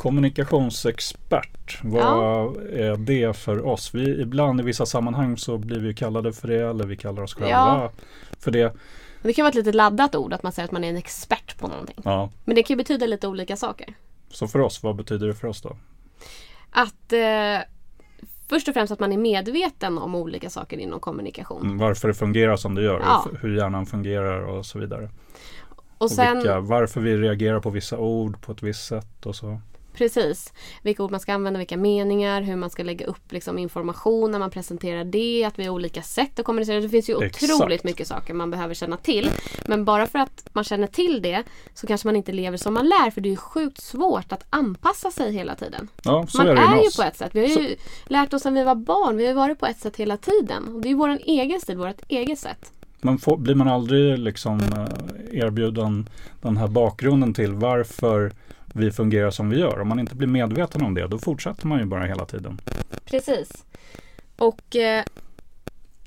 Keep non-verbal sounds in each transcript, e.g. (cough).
Kommunikationsexpert, vad är det för oss? Vi, ibland i vissa sammanhang så blir vi kallade för det eller vi kallar oss själva Ja. för det. Det kan vara ett lite laddat ord att man säger att man är en expert på någonting. Ja. Men det kan ju betyda lite olika saker. Så för oss, vad betyder det för oss då? Att eh, Först och främst att man är medveten om olika saker inom kommunikation. Mm, Varför det fungerar som det gör, Ja. hur hjärnan fungerar och så vidare. Och Och sen, vilka, varför vi reagerar på vissa ord på ett visst sätt och så. Precis, vilka ord man ska använda, vilka meningar, hur man ska lägga upp liksom, information när man presenterar det, att vi har olika sätt att kommunicera. Det finns ju Exakt. otroligt mycket saker man behöver känna till. Men bara för att man känner till det så kanske man inte lever som man lär för det är ju sjukt svårt att anpassa sig hela tiden. Ja, så Man är är, ju på ett sätt. Vi har ju lärt oss sedan vi var barn. Vi har varit på ett sätt hela tiden. Det är ju vår egen stil, vårt eget sätt. Man får, blir man aldrig liksom eh, erbjuden den här bakgrunden till varför vi fungerar som vi gör. Om man inte blir medveten om det, då fortsätter man ju bara hela tiden. Precis. Och eh,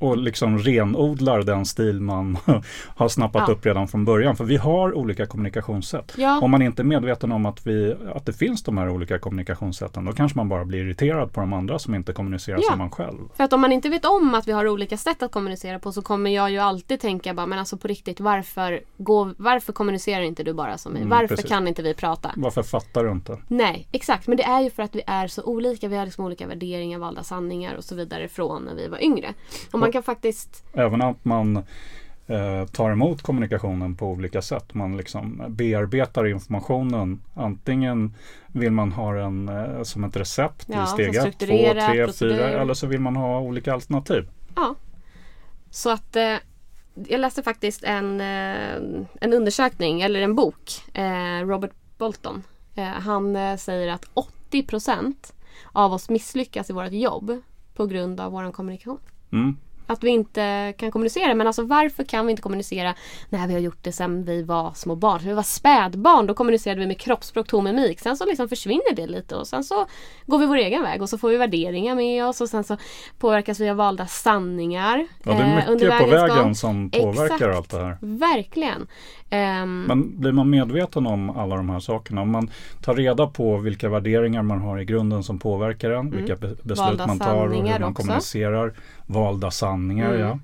och liksom renodlar den stil man (laughs) har snappat Ja. upp redan från början. För vi har olika kommunikationssätt. Ja. Om man inte är medveten om att, vi, att det finns de här olika kommunikationssätten, då kanske man bara blir irriterad på de andra som inte kommunicerar Ja. som man själv. för att om man inte vet om att vi har olika sätt att kommunicera på så kommer jag ju alltid tänka bara, men alltså på riktigt, varför, gå, varför kommunicerar inte du bara som mig? Mm, varför precis. kan inte vi prata? Varför fattar du inte? Nej, exakt. Men det är ju för att vi är så olika. Vi har liksom olika värderingar, valda sanningar och så vidare från när vi var yngre. Och man kan faktiskt Även att man eh, tar emot kommunikationen på olika sätt. Man liksom bearbetar informationen. Antingen vill man ha den eh, som ett recept Ja, i steg 1, 2, strukturerat, 3, procedur. 4 eller så vill man ha olika alternativ. Ja. Så att eh, jag läste faktiskt en, eh, en undersökning, eller en bok. Robert Bolton. Han säger att 80% av oss misslyckas i vårt jobb på grund av vår kommunikation. Mm. Att vi inte kan kommunicera. Men alltså varför kan vi inte kommunicera när vi har gjort det sedan vi var små barn? När vi var spädbarn då kommunicerade vi med kroppsspråk, ton, mimik. Sen så liksom försvinner det lite och sen så går vi vår egen väg och så får vi värderingar med oss och sen så påverkas vi av valda sanningar. Ja, det är eh, under mycket på vägens vägen gång. som påverkar Exakt. allt det här. Verkligen. Ehm, Men blir man medveten om alla de här sakerna, om man tar reda på vilka värderingar man har i grunden som påverkar en, vilka be- beslut Mm. Man tar och hur man också. kommunicerar, valda sanningar, Mm. ja.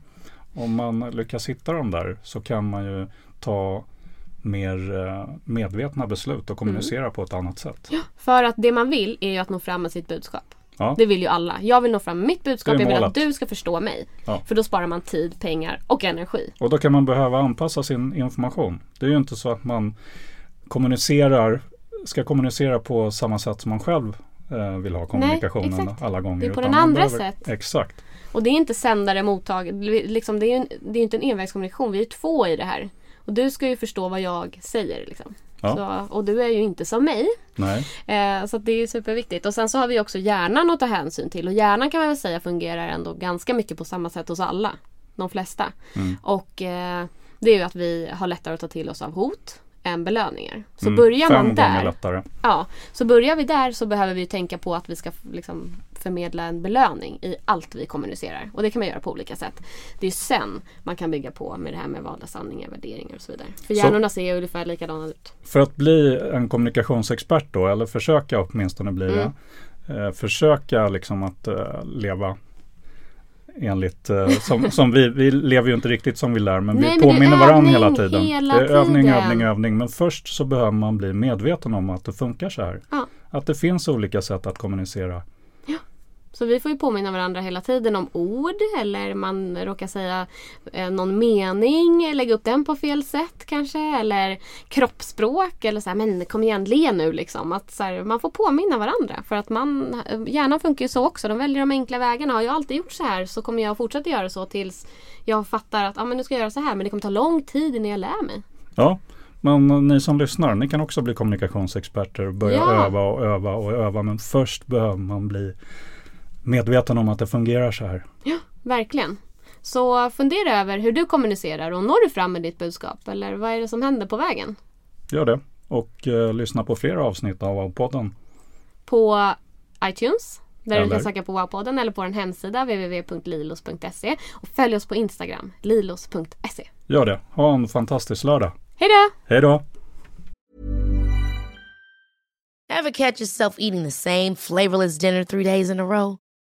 Om man lyckas hitta dem där så kan man ju ta mer eh, medvetna beslut och kommunicera Mm. på ett annat sätt. För att det man vill är ju att nå fram med sitt budskap. Ja. Det vill ju alla. Jag vill nå fram med mitt budskap. Jag vill att du ska förstå mig. Ja. För då sparar man tid, pengar och energi. Och då kan man behöva anpassa sin information. Det är ju inte så att man kommunicerar, ska kommunicera på samma sätt som man själv eh, vill ha kommunikationen exakt. alla gånger. Det är på den andra behöver- sätt. Exakt. Och det är inte sändare, mottagare. Liksom, det är en, det är inte en envägskommunikation. Vi är två i det här. Och du ska ju förstå vad jag säger. Liksom. Ja. Så, och du är ju inte som mig. Nej. Eh, så det är superviktigt. Och sen så har vi också hjärnan att ta hänsyn till. Och hjärnan kan man väl säga fungerar ändå ganska mycket på samma sätt hos alla. De flesta. Mm. Och eh, det är ju att vi har lättare att ta till oss av hot än belöningar. Så Mm, börjar man där. lättare. Ja, så börjar vi där så behöver vi tänka på att vi ska liksom förmedla en belöning i allt vi kommunicerar. Och det kan man göra på olika sätt. Det är sen man kan bygga på med det här med valda sanningar, värderingar och så vidare. För Så- hjärnorna ser ju ungefär likadana ut. För att bli en kommunikationsexpert då, eller försöka åtminstone bli Mm. det. Eh, försöka liksom att eh, leva enligt eh, som, som vi, vi lever ju inte riktigt som vi lär men Nej, vi men påminner varandra hela tiden. hela det är övning, tiden. övning, övning. Men först så behöver man bli medveten om att det funkar så här. Ja. Att det finns olika sätt att kommunicera. Så vi får ju påminna varandra hela tiden om ord eller man råkar säga eh, någon mening, lägga upp den på fel sätt kanske eller kroppsspråk eller så här, men kom igen le nu liksom. Att så här, man får påminna varandra för att man, hjärnan funkar ju så också. De väljer de enkla vägarna. Har jag alltid gjort så här så kommer jag fortsätta göra så tills jag fattar att ah, men nu ska jag göra så här men det kommer ta lång tid innan jag lär mig. Ja, men ni som lyssnar, ni kan också bli kommunikationsexperter och börja Ja. öva och öva och öva. Men först behöver man bli medveten om att det fungerar så här. Verkligen. Så fundera över hur du kommunicerar och når du fram med ditt budskap eller vad är det som händer på vägen? Gör det. Och eh, lyssna på flera avsnitt av Wow-podden. på iTunes där du Eller? kan söka på Wowpodden eller på vår hemsida www.lilos.se och följ oss på Instagram lilos.se. Gör det. Ha en fantastisk lördag. Hej då! Hej då! Ever catch yourself eating the same flavorless dinner three days in a row?